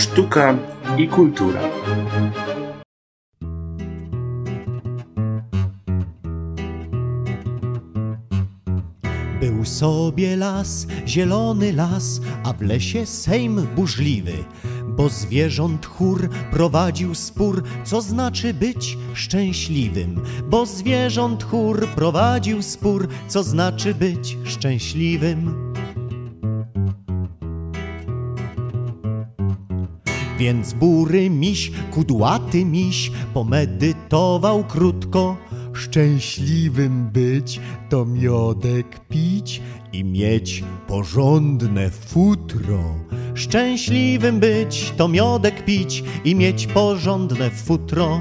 sztuka i kultura. Był sobie las, zielony las, a w lesie sejm burzliwy, bo zwierząt chór prowadził spór, co znaczy być szczęśliwym. Bo zwierząt chór prowadził spór, co znaczy być szczęśliwym. Więc bury miś, kudłaty miś, pomedytował krótko. Szczęśliwym być to miodek pić i mieć porządne futro. Szczęśliwym być to miodek pić i mieć porządne futro.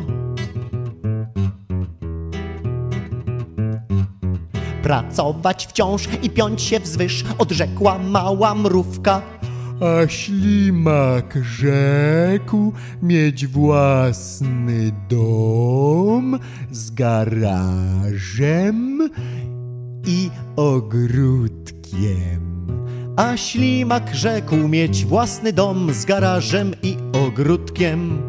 Pracować wciąż i piąć się wzwyż, odrzekła mała mrówka. A ślimak rzekł mieć własny dom z garażem i ogródkiem. A ślimak rzekł mieć własny dom z garażem i ogródkiem.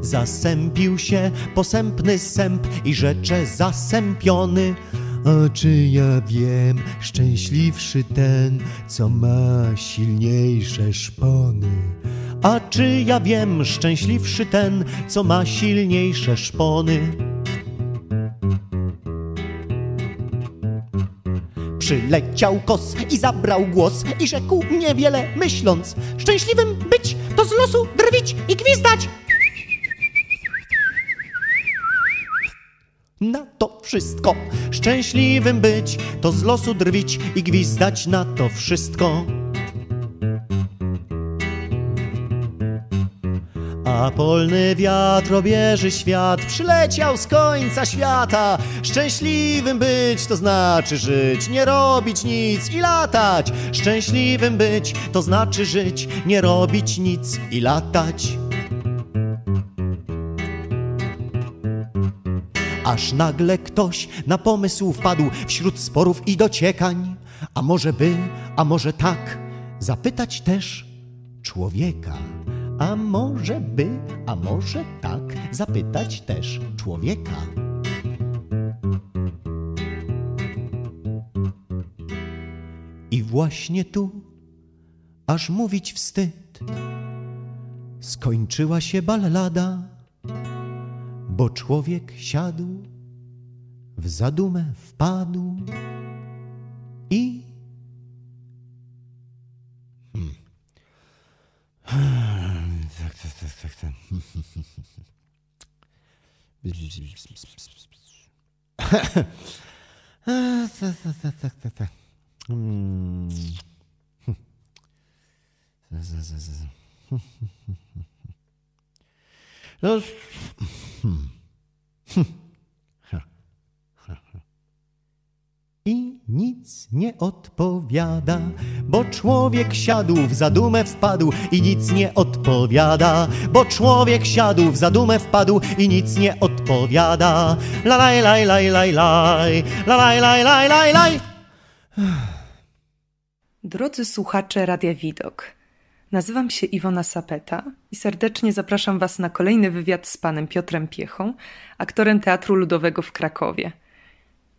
Zasępił się posępny sęp i rzecze zasępiony. A czy ja wiem, szczęśliwszy ten, co ma silniejsze szpony? A czy ja wiem, szczęśliwszy ten, co ma silniejsze szpony? Przyleciał kos i zabrał głos i rzekł niewiele myśląc Szczęśliwym być to z losu drwić i gwizdać Na to wszystko szczęśliwym być to z losu drwić i gwizdać na to wszystko A polny wiatr obieży świat, przyleciał z końca świata. Szczęśliwym być to znaczy żyć, nie robić nic i latać. Szczęśliwym być to znaczy żyć, nie robić nic i latać. Aż nagle ktoś na pomysł wpadł wśród sporów i dociekań. A może by, a może tak, zapytać też człowieka. A może by, a może tak, zapytać też człowieka. I właśnie tu, aż mówić wstyd, skończyła się ballada, bo człowiek siadł, w zadumę wpadł i tak, tak, tak, tak, tak. tak, tak, tak, tak, tak, tak. Hmm. No, hmm. I nic nie odpowiada, bo człowiek siadł w zadumę wpadł i nic nie odpowiada, bo człowiek siadł w zadumę wpadł i nic nie odpowiada. La laj, laj, laj, laj, laj, la laj, laj, laj, laj, laj. Drodzy słuchacze Radia Widok, nazywam się Iwona Sapeta i serdecznie zapraszam Was na kolejny wywiad z panem Piotrem Piechą, aktorem Teatru Ludowego w Krakowie.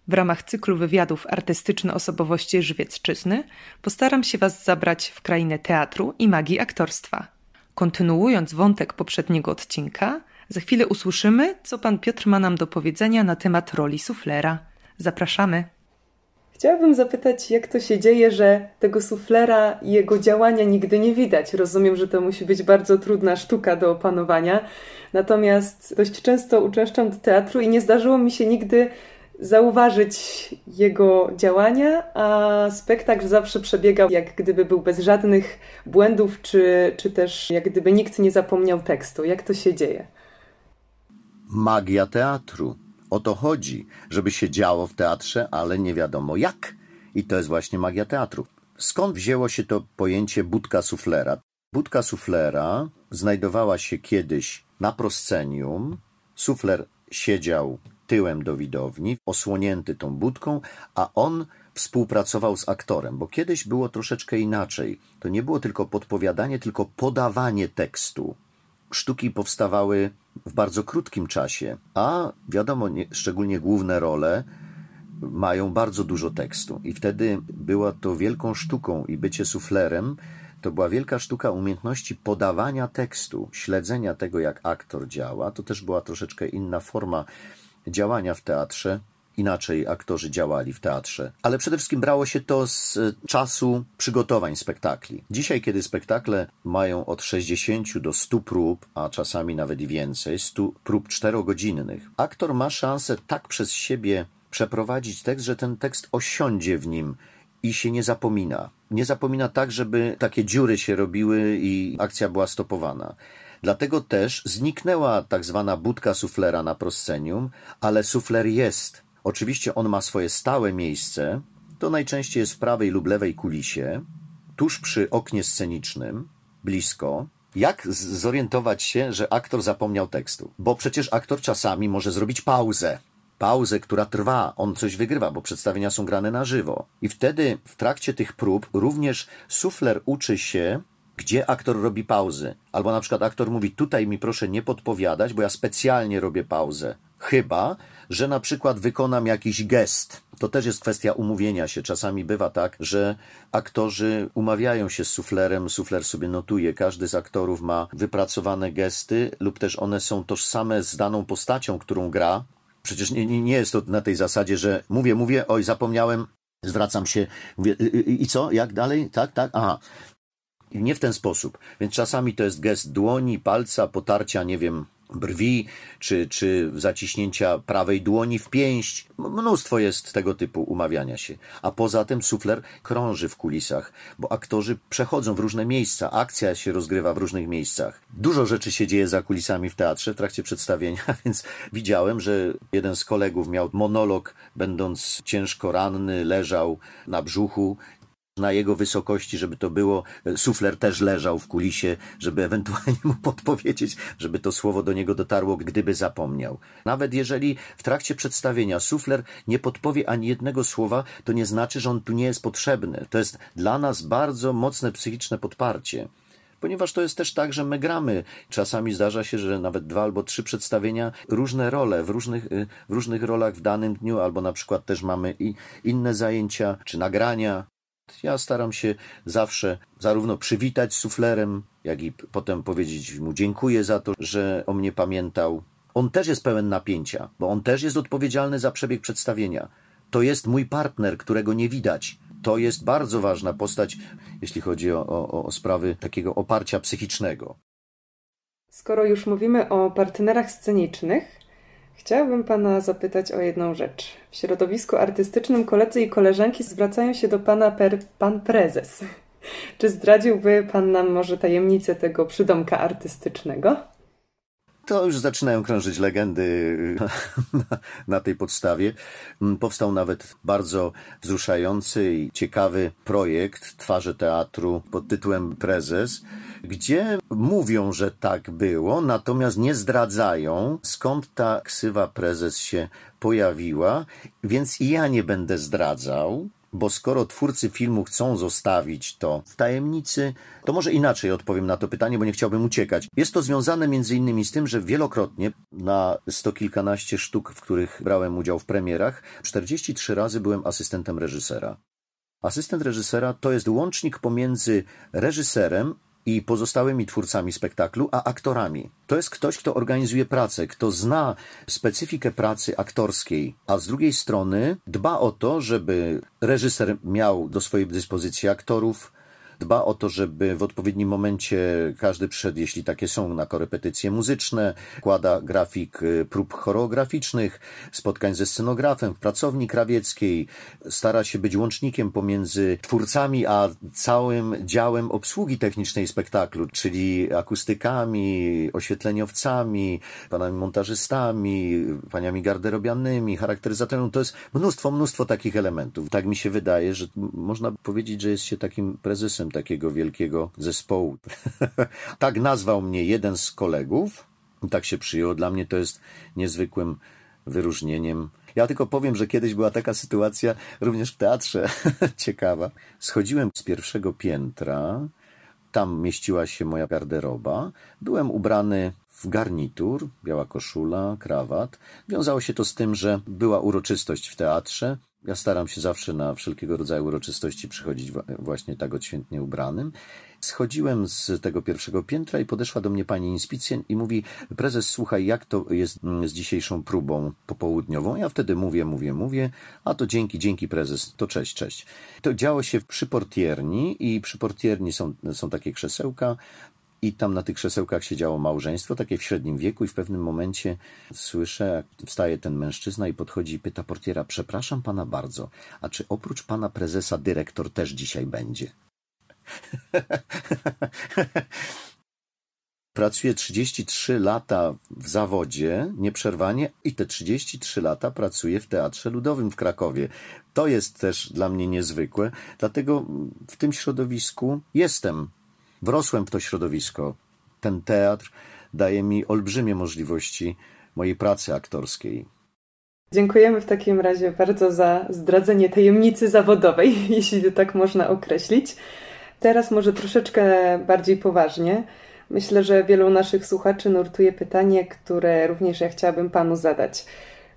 W ramach cyklu wywiadów artystyczne osobowości Żywiecczyzny postaram się Was zabrać w krainę teatru i magii aktorstwa. Kontynuując wątek poprzedniego odcinka, za chwilę usłyszymy, co pan Piotr ma nam do powiedzenia na temat roli suflera. Zapraszamy. Chciałabym zapytać, jak to się dzieje, że tego suflera i jego działania nigdy nie widać. Rozumiem, że to musi być bardzo trudna sztuka do opanowania. Natomiast dość często uczęszczam do teatru i nie zdarzyło mi się nigdy zauważyć jego działania, a spektakl zawsze przebiegał jak gdyby był bez żadnych błędów, czy, czy też jak gdyby nikt nie zapomniał tekstu. Jak to się dzieje? Magia teatru. O to chodzi, żeby się działo w teatrze, ale nie wiadomo jak. I to jest właśnie magia teatru. Skąd wzięło się to pojęcie budka suflera? Budka suflera znajdowała się kiedyś na proscenium. Sufler siedział tyłem do widowni, osłonięty tą budką, a on współpracował z aktorem, bo kiedyś było troszeczkę inaczej. To nie było tylko podpowiadanie, tylko podawanie tekstu. Sztuki powstawały w bardzo krótkim czasie, a wiadomo, nie, szczególnie główne role mają bardzo dużo tekstu. I wtedy była to wielką sztuką i bycie suflerem to była wielka sztuka umiejętności podawania tekstu, śledzenia tego, jak aktor działa. To też była troszeczkę inna forma działania w teatrze. Inaczej aktorzy działali w teatrze, ale przede wszystkim brało się to z czasu przygotowań spektakli. Dzisiaj, kiedy spektakle mają od 60 do 100 prób, a czasami nawet i więcej, 100 prób czterogodzinnych, aktor ma szansę tak przez siebie przeprowadzić tekst, że ten tekst osiądzie w nim i się nie zapomina. Nie zapomina tak, żeby takie dziury się robiły i akcja była stopowana. Dlatego też zniknęła tak zwana budka suflera na proscenium, ale sufler jest. Oczywiście on ma swoje stałe miejsce. To najczęściej jest w prawej lub lewej kulisie, tuż przy oknie scenicznym, blisko. Jak zorientować się, że aktor zapomniał tekstu? Bo przecież aktor czasami może zrobić pauzę pauzę, która trwa, on coś wygrywa, bo przedstawienia są grane na żywo. I wtedy w trakcie tych prób również sufler uczy się, gdzie aktor robi pauzy. Albo na przykład aktor mówi, tutaj mi proszę nie podpowiadać, bo ja specjalnie robię pauzę. Chyba, że na przykład wykonam jakiś gest. To też jest kwestia umówienia się. Czasami bywa tak, że aktorzy umawiają się z suflerem, sufler sobie notuje. Każdy z aktorów ma wypracowane gesty, lub też one są tożsame z daną postacią, którą gra. Przecież nie, nie jest to na tej zasadzie, że mówię, mówię, oj, zapomniałem, zwracam się, mówię, y, y, i co, jak dalej? Tak, tak, aha. Nie w ten sposób. Więc czasami to jest gest dłoni, palca, potarcia, nie wiem, brwi, czy, czy zaciśnięcia prawej dłoni w pięść. Mnóstwo jest tego typu umawiania się. A poza tym sufler krąży w kulisach, bo aktorzy przechodzą w różne miejsca, akcja się rozgrywa w różnych miejscach. Dużo rzeczy się dzieje za kulisami w teatrze w trakcie przedstawienia, więc widziałem, że jeden z kolegów miał monolog, będąc ciężko ranny, leżał na brzuchu na jego wysokości, żeby to było. Sufler też leżał w kulisie, żeby ewentualnie mu podpowiedzieć, żeby to słowo do niego dotarło, gdyby zapomniał. Nawet jeżeli w trakcie przedstawienia sufler nie podpowie ani jednego słowa, to nie znaczy, że on tu nie jest potrzebny. To jest dla nas bardzo mocne psychiczne podparcie ponieważ to jest też tak, że my gramy. Czasami zdarza się, że nawet dwa albo trzy przedstawienia, różne role, w różnych, w różnych rolach w danym dniu, albo na przykład też mamy i inne zajęcia, czy nagrania, ja staram się zawsze zarówno przywitać suflerem, jak i potem powiedzieć mu dziękuję za to, że o mnie pamiętał. On też jest pełen napięcia, bo on też jest odpowiedzialny za przebieg przedstawienia. To jest mój partner, którego nie widać. To jest bardzo ważna postać, jeśli chodzi o, o, o sprawy takiego oparcia psychicznego. Skoro już mówimy o partnerach scenicznych, Chciałabym Pana zapytać o jedną rzecz. W środowisku artystycznym koledzy i koleżanki zwracają się do Pana per Pan Prezes. Czy zdradziłby Pan nam może tajemnicę tego przydomka artystycznego? To już zaczynają krążyć legendy na, tej podstawie. Mm, powstał nawet bardzo wzruszający i ciekawy projekt Twarze Teatru pod tytułem Prezes, gdzie mówią, że tak było, natomiast nie zdradzają, skąd ta ksywa prezes się pojawiła, więc i ja nie będę zdradzał bo skoro twórcy filmu chcą zostawić to w tajemnicy, to może inaczej odpowiem na to pytanie, bo nie chciałbym uciekać. Jest to związane między innymi z tym, że wielokrotnie na sto kilkanaście sztuk, w których brałem udział w premierach, 43 razy byłem asystentem reżysera. Asystent reżysera to jest łącznik pomiędzy reżyserem i pozostałymi twórcami spektaklu, a aktorami. To jest ktoś, kto organizuje pracę, kto zna specyfikę pracy aktorskiej, a z drugiej strony dba o to, żeby reżyser miał do swojej dyspozycji aktorów, dba o to, żeby w odpowiednim momencie każdy przyszedł, jeśli takie są, na korepetycje muzyczne, kłada grafik y, prób choreograficznych, spotkań ze scenografem w pracowni krawieckiej, stara się być łącznikiem pomiędzy twórcami, a całym działem obsługi technicznej spektaklu, czyli akustykami, oświetleniowcami, panami montażystami, paniami garderobianymi, charakteryzatorem. To jest mnóstwo, mnóstwo takich elementów. Tak mi się wydaje, że można powiedzieć, że jest się takim prezesem takiego wielkiego zespołu. tak nazwał mnie jeden z kolegów, tak się przyjął. Dla mnie to jest niezwykłym wyróżnieniem. Ja tylko powiem, że kiedyś była taka sytuacja również w teatrze ciekawa. Schodziłem z pierwszego piętra, tam mieściła się moja garderoba. Byłem ubrany w garnitur, biała koszula, krawat. Wiązało się to z tym, że była uroczystość w teatrze. Ja staram się zawsze na wszelkiego rodzaju uroczystości przychodzić właśnie tak odświętnie ubranym. Schodziłem z tego pierwszego piętra i podeszła do mnie pani inspicjent i mówi, prezes, słuchaj, jak to jest z dzisiejszą próbą popołudniową? Ja wtedy mówię, mówię, mówię, a to dzięki, dzięki prezes, to cześć, cześć. To działo się przy portierni i przy portierni są, są takie krzesełka, i tam na tych krzesełkach siedziało małżeństwo, takie w średnim wieku, i w pewnym momencie słyszę, jak wstaje ten mężczyzna i podchodzi i pyta portiera: Przepraszam pana bardzo, a czy oprócz pana prezesa dyrektor też dzisiaj będzie? Pracuję 33 lata w zawodzie, nieprzerwanie, i te 33 lata pracuję w Teatrze Ludowym w Krakowie. To jest też dla mnie niezwykłe, dlatego w tym środowisku jestem. Wrosłem w to środowisko. Ten teatr daje mi olbrzymie możliwości mojej pracy aktorskiej. Dziękujemy w takim razie bardzo za zdradzenie tajemnicy zawodowej, jeśli to tak można określić. Teraz może troszeczkę bardziej poważnie. Myślę, że wielu naszych słuchaczy nurtuje pytanie, które również ja chciałabym panu zadać.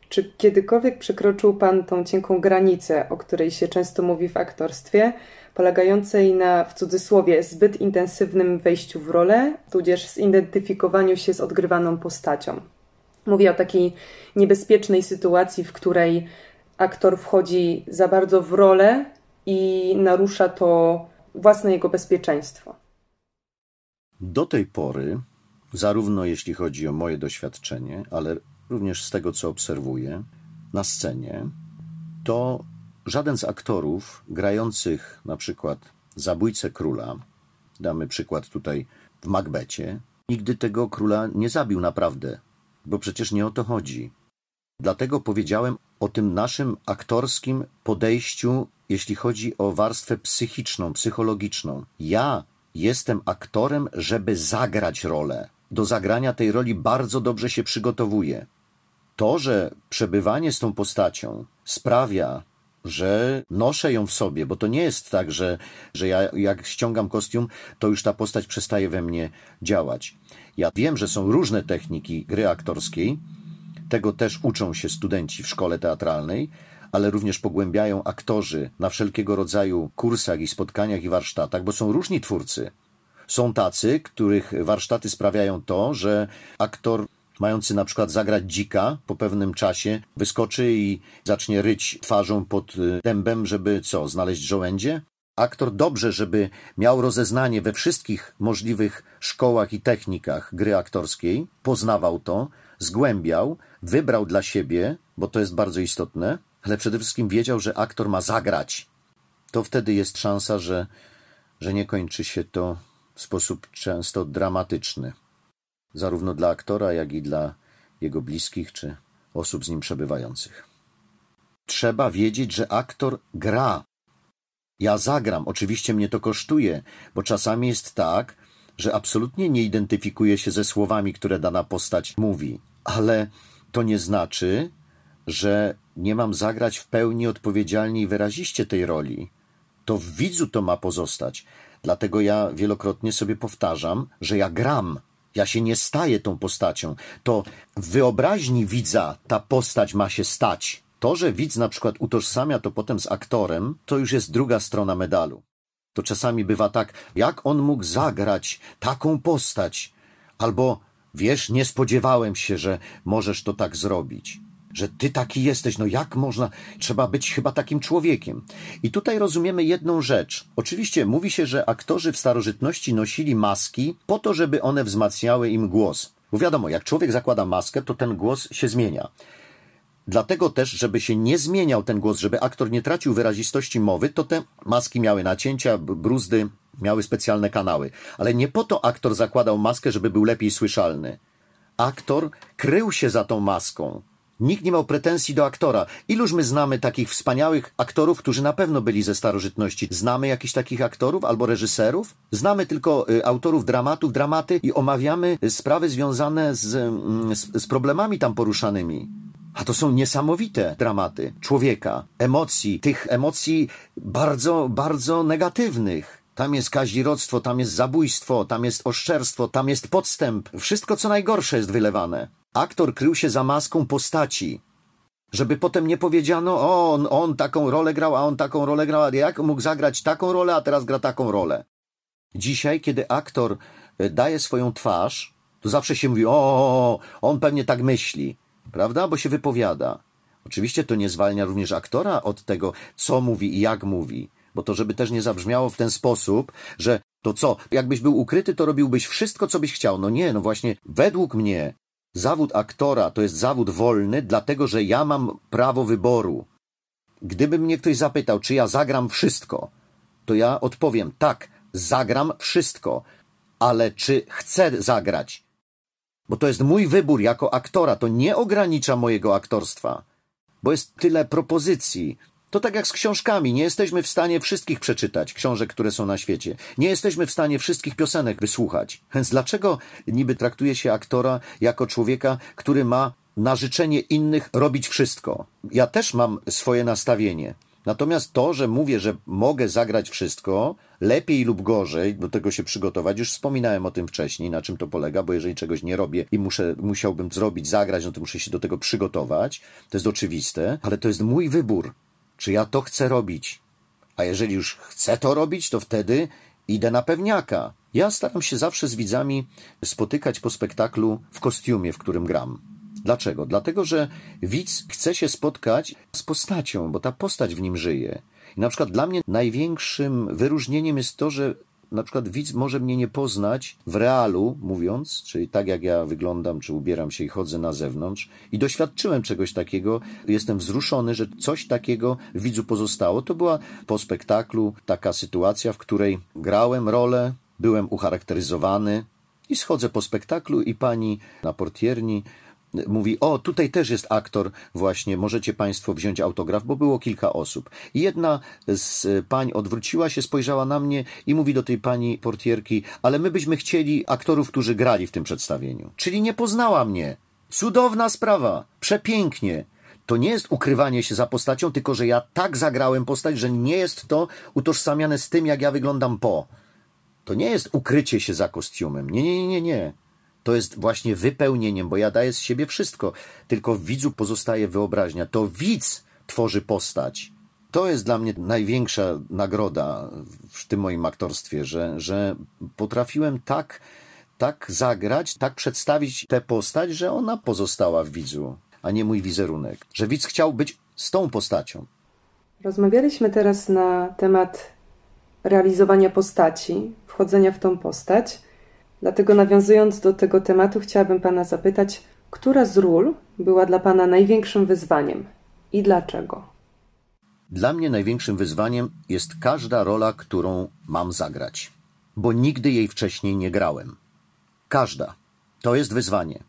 Czy kiedykolwiek przekroczył pan tą cienką granicę, o której się często mówi w aktorstwie, polegającej na, w cudzysłowie, zbyt intensywnym wejściu w rolę, tudzież zidentyfikowaniu się z odgrywaną postacią? Mówię o takiej niebezpiecznej sytuacji, w której aktor wchodzi za bardzo w rolę i narusza to własne jego bezpieczeństwo. Do tej pory, zarówno jeśli chodzi o moje doświadczenie, ale również z tego, co obserwuję na scenie, to żaden z aktorów grających na przykład zabójcę króla, damy przykład tutaj w Macbecie, nigdy tego króla nie zabił naprawdę, bo przecież nie o to chodzi. Dlatego powiedziałem o tym naszym aktorskim podejściu, jeśli chodzi o warstwę psychiczną, psychologiczną. Ja jestem aktorem, żeby zagrać rolę. Do zagrania tej roli bardzo dobrze się przygotowuję. To, że przebywanie z tą postacią sprawia, że noszę ją w sobie, bo to nie jest tak, że, że ja jak ściągam kostium, to już ta postać przestaje we mnie działać. Ja wiem, że są różne techniki gry aktorskiej, tego też uczą się studenci w szkole teatralnej, ale również pogłębiają aktorzy na wszelkiego rodzaju kursach i spotkaniach i warsztatach, bo są różni twórcy. Są tacy, których warsztaty sprawiają to, że aktor mający na przykład zagrać dzika po pewnym czasie wyskoczy i zacznie ryć twarzą pod y, dębem, żeby co, znaleźć żołędzie? Aktor dobrze, żeby miał rozeznanie we wszystkich możliwych szkołach i technikach gry aktorskiej, poznawał to, zgłębiał, wybrał dla siebie, bo to jest bardzo istotne, ale przede wszystkim wiedział, że aktor ma zagrać. To wtedy jest szansa, że, że nie kończy się to w sposób często dramatyczny, zarówno dla aktora, jak i dla jego bliskich czy osób z nim przebywających. Trzeba wiedzieć, że aktor gra. Ja zagram, oczywiście mnie to kosztuje, bo czasami jest tak, że absolutnie nie identyfikuje się ze słowami, które dana postać mówi, ale to nie znaczy, że nie mam zagrać w pełni odpowiedzialnie i wyraziście tej roli. To w widzu to ma pozostać. Dlatego ja wielokrotnie sobie powtarzam, że ja gram. Ja się nie staję tą postacią. To w wyobraźni widza ta postać ma się stać. To, że widz na przykład utożsamia to potem z aktorem, to już jest druga strona medalu. To czasami bywa tak, jak on mógł zagrać taką postać? Albo, wiesz, nie spodziewałem się, że możesz to tak zrobić że ty taki jesteś, no jak można, trzeba być chyba takim człowiekiem. I tutaj rozumiemy jedną rzecz. Oczywiście mówi się, że aktorzy w starożytności nosili maski po to, żeby one wzmacniały im głos. Bo wiadomo, jak człowiek zakłada maskę, to ten głos się zmienia. Dlatego też, żeby się nie zmieniał ten głos, żeby aktor nie tracił wyrazistości mowy, to te maski miały nacięcia, bruzdy, miały specjalne kanały. Ale nie po to aktor zakładał maskę, żeby był lepiej słyszalny. Aktor krył się za tą maską. Nikt nie miał pretensji do aktora. Iluż my znamy takich wspaniałych aktorów, którzy na pewno byli ze starożytności? Znamy jakichś takich aktorów albo reżyserów? Znamy tylko y, autorów dramatów, dramaty i omawiamy sprawy związane z, mm, z, z problemami tam poruszanymi. A to są niesamowite dramaty człowieka, emocji, tych emocji bardzo, bardzo negatywnych. Tam jest kazirodztwo, tam jest zabójstwo, tam jest oszczerstwo, tam jest podstęp. Wszystko, co najgorsze jest wylewane. Aktor krył się za maską postaci. Żeby potem nie powiedziano, o, on, on taką rolę grał, a on taką rolę grał, a jak mógł zagrać taką rolę, a teraz gra taką rolę. Dzisiaj, kiedy aktor e, daje swoją twarz, to zawsze się mówi, o, on pewnie tak myśli, prawda? Bo się wypowiada. Oczywiście to nie zwalnia również aktora od tego, co mówi i jak mówi, bo to, żeby też nie zabrzmiało w ten sposób, że to co, jakbyś był ukryty, to robiłbyś wszystko, co byś chciał. No nie, no właśnie, według mnie zawód aktora to jest zawód wolny, dlatego że ja mam prawo wyboru. Gdyby mnie ktoś zapytał, czy ja zagram wszystko, to ja odpowiem tak, zagram wszystko, ale czy chcę zagrać? Bo to jest mój wybór jako aktora, to nie ogranicza mojego aktorstwa, bo jest tyle propozycji. To tak jak z książkami, nie jesteśmy w stanie wszystkich przeczytać, książek, które są na świecie. Nie jesteśmy w stanie wszystkich piosenek wysłuchać. Więc dlaczego niby traktuje się aktora jako człowieka, który ma na życzenie innych robić wszystko? Ja też mam swoje nastawienie. Natomiast to, że mówię, że mogę zagrać wszystko, lepiej lub gorzej, do tego się przygotować, już wspominałem o tym wcześniej, na czym to polega, bo jeżeli czegoś nie robię i muszę, musiałbym zrobić, zagrać, no to muszę się do tego przygotować. To jest oczywiste, ale to jest mój wybór. Czy ja to chcę robić? A jeżeli już chcę to robić, to wtedy idę na pewniaka. Ja staram się zawsze z widzami spotykać po spektaklu w kostiumie, w którym gram. Dlaczego? Dlatego, że widz chce się spotkać z postacią, bo ta postać w nim żyje. I na przykład dla mnie największym wyróżnieniem jest to, że na przykład widz może mnie nie poznać w realu, mówiąc, czyli tak jak ja wyglądam, czy ubieram się i chodzę na zewnątrz, i doświadczyłem czegoś takiego. Jestem wzruszony, że coś takiego w widzu pozostało. To była po spektaklu taka sytuacja, w której grałem rolę, byłem ucharakteryzowany i schodzę po spektaklu i pani na portierni mówi, o, tutaj też jest aktor, właśnie, możecie Państwo wziąć autograf, bo było kilka osób. I jedna z pań odwróciła się, spojrzała na mnie i mówi do tej pani portierki, ale my byśmy chcieli aktorów, którzy grali w tym przedstawieniu. Czyli nie poznała mnie. Cudowna sprawa, przepięknie. To nie jest ukrywanie się za postacią, tylko że ja tak zagrałem postać, że nie jest to utożsamiane z tym, jak ja wyglądam po. To nie jest ukrycie się za kostiumem. Nie, nie, nie, nie to jest właśnie wypełnieniem, bo ja daję z siebie wszystko, tylko w widzu pozostaje wyobraźnia. To widz tworzy postać. To jest dla mnie największa nagroda w tym moim aktorstwie, że, że potrafiłem tak, tak zagrać, tak przedstawić tę postać, że ona pozostała w widzu, a nie mój wizerunek. Że widz chciał być z tą postacią. Rozmawialiśmy teraz na temat realizowania postaci, wchodzenia w tą postać. Dlatego nawiązując do tego tematu, chciałabym Pana zapytać, która z ról była dla Pana największym wyzwaniem i dlaczego? Dla mnie największym wyzwaniem jest każda rola, którą mam zagrać, bo nigdy jej wcześniej nie grałem. Każda. To jest wyzwanie.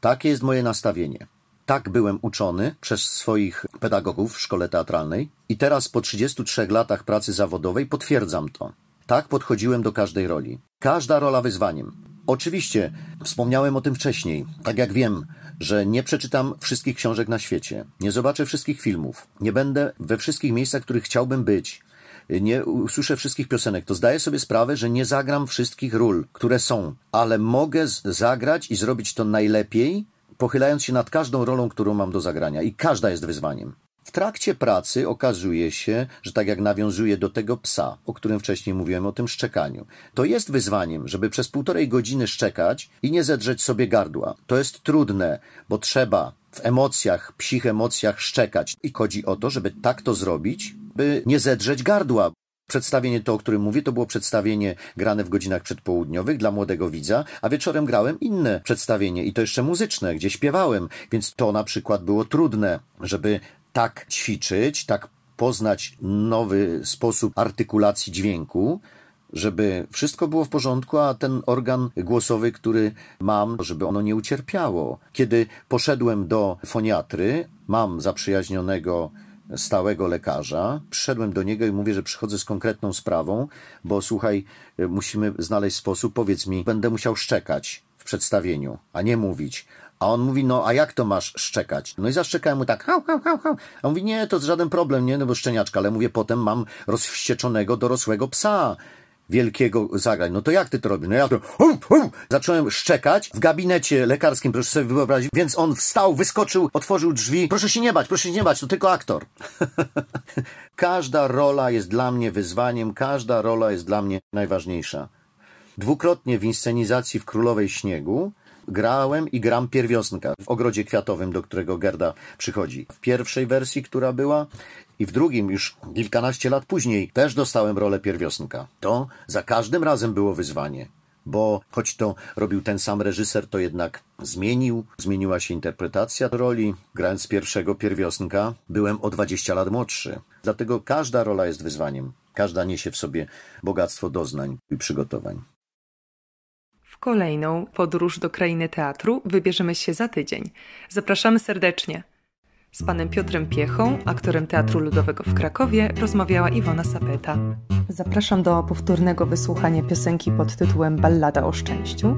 Takie jest moje nastawienie. Tak byłem uczony przez swoich pedagogów w szkole teatralnej i teraz po 33 latach pracy zawodowej potwierdzam to. Tak podchodziłem do każdej roli. Każda rola wyzwaniem. Oczywiście, wspomniałem o tym wcześniej. Tak jak wiem, że nie przeczytam wszystkich książek na świecie, nie zobaczę wszystkich filmów, nie będę we wszystkich miejscach, których chciałbym być, nie usłyszę wszystkich piosenek, to zdaję sobie sprawę, że nie zagram wszystkich ról, które są, ale mogę zagrać i zrobić to najlepiej, pochylając się nad każdą rolą, którą mam do zagrania. I każda jest wyzwaniem. W trakcie pracy okazuje się, że tak jak nawiązuje do tego psa, o którym wcześniej mówiłem, o tym szczekaniu, to jest wyzwaniem, żeby przez półtorej godziny szczekać i nie zedrzeć sobie gardła. To jest trudne, bo trzeba w emocjach, psich emocjach szczekać. I chodzi o to, żeby tak to zrobić, by nie zedrzeć gardła. Przedstawienie to, o którym mówię, to było przedstawienie grane w godzinach przedpołudniowych dla młodego widza, a wieczorem grałem inne przedstawienie i to jeszcze muzyczne, gdzie śpiewałem, więc to na przykład było trudne, żeby tak ćwiczyć, tak poznać nowy sposób artykulacji dźwięku, żeby wszystko było w porządku, a ten organ głosowy, który mam, żeby ono nie ucierpiało. Kiedy poszedłem do foniatry, mam zaprzyjaźnionego stałego lekarza, przyszedłem do niego i mówię, że przychodzę z konkretną sprawą, bo słuchaj, musimy znaleźć sposób, powiedz mi, będę musiał szczekać w przedstawieniu, a nie mówić A on mówi, no a jak to masz szczekać? No i zaszczekałem mu tak, hał, hał, hał, hał. A on mówi, nie, to żaden problem, nie, no bo szczeniaczka, ale mówię, potem mam rozwścieczonego dorosłego psa wielkiego zagrań. No to jak ty to robisz? No ja to hum, hum. zacząłem szczekać w gabinecie lekarskim, proszę sobie wyobrazić, więc on wstał, wyskoczył, otworzył drzwi. Proszę się nie bać, proszę się nie bać, to tylko aktor. każda rola jest dla mnie wyzwaniem, każda rola jest dla mnie najważniejsza. Dwukrotnie w inscenizacji w Królowej Śniegu grałem i gram pierwiosnka w ogrodzie kwiatowym, do którego Gerda przychodzi. W pierwszej wersji, która była, i w drugim, już kilkanaście lat później, też dostałem rolę pierwiosnka. To za każdym razem było wyzwanie, bo choć to robił ten sam reżyser, to jednak zmienił, zmieniła się interpretacja roli. Grając pierwszego pierwiosnka, byłem o 20 lat młodszy. Dlatego każda rola jest wyzwaniem. Każda niesie w sobie bogactwo doznań i przygotowań. W kolejną podróż do krainy teatru wybierzemy się za tydzień. Zapraszamy serdecznie. Z panem Piotrem Piechą, aktorem Teatru Ludowego w Krakowie, rozmawiała Iwona Sapeta. Zapraszam do powtórnego wysłuchania piosenki pod tytułem Ballada o szczęściu.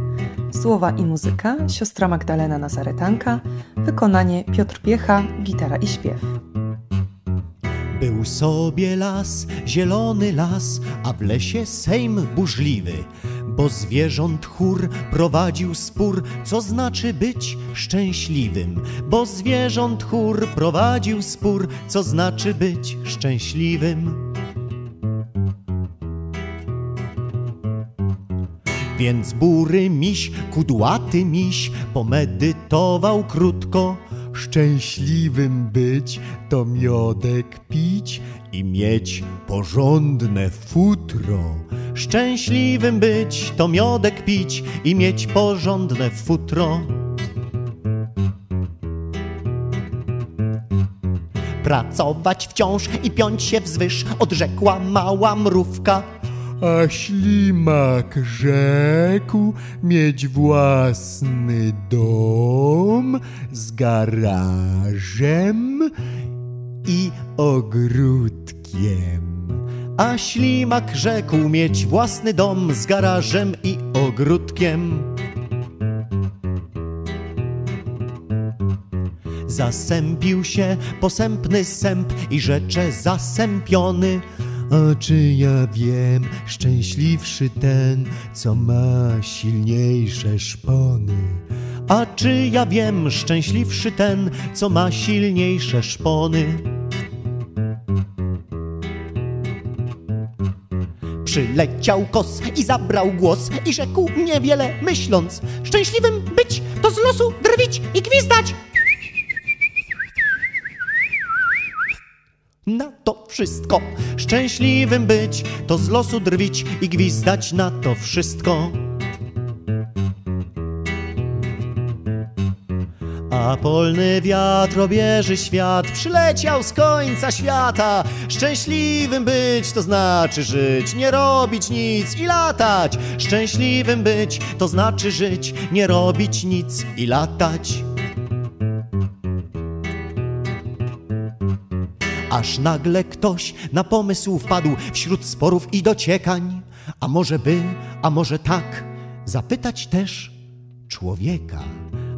Słowa i muzyka siostra Magdalena Nazaretanka, wykonanie Piotr Piecha, gitara i śpiew. Był sobie las, zielony las, a w lesie sejm burzliwy, bo zwierząt chór prowadził spór, co znaczy być szczęśliwym. Bo zwierząt chór prowadził spór, co znaczy być szczęśliwym. Więc bury miś, kudłaty miś, pomedytował krótko, Szczęśliwym być to miodek pić i mieć porządne futro. Szczęśliwym być to miodek pić i mieć porządne futro. Pracować wciąż i piąć się wzwyż, odrzekła mała mrówka. A ślimak rzekł mieć własny dom z garażem i ogródkiem. A ślimak rzekł mieć własny dom z garażem i ogródkiem. Zasępił się posępny sęp i rzecze zasępiony. A czy ja wiem, szczęśliwszy ten, co ma silniejsze szpony? A czy ja wiem, szczęśliwszy ten, co ma silniejsze szpony? Przyleciał kos i zabrał głos i rzekł niewiele myśląc Szczęśliwym być to z losu drwić i gwizdać na to wszystko. Szczęśliwym być, to z losu drwić i gwizdać na to wszystko. A polny wiatr obieży świat, przyleciał z końca świata. Szczęśliwym być to znaczy żyć, nie robić nic i latać. Szczęśliwym być to znaczy żyć, nie robić nic i latać. Aż nagle ktoś na pomysł wpadł wśród sporów i dociekań. A może by, a może tak, zapytać też człowieka.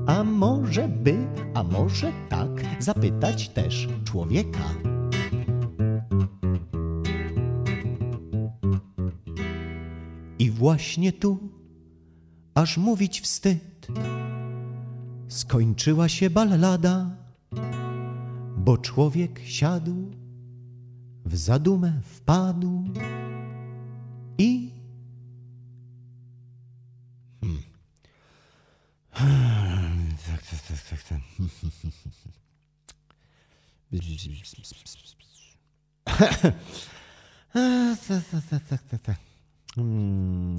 A może by, a może tak, zapytać też człowieka. I właśnie tu, aż mówić wstyd, skończyła się ballada bo człowiek siadł, w zadumę wpadł i. Hmm. Tak, tak, tak, tak, tak. tak, tak, tak, tak, tak. Hmm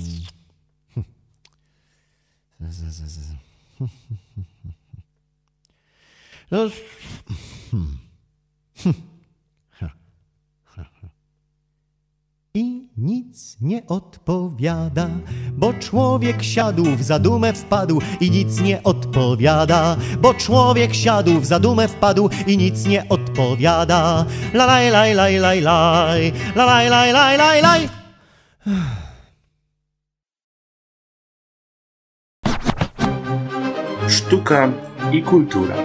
I nic nie odpowiada, bo człowiek siadł w zadumę wpadł i nic nie odpowiada, bo człowiek siadł w zadumę wpadł i nic nie odpowiada. La laj laj laj laj laj, la laj laj laj laj laj. Sztuka i kultura.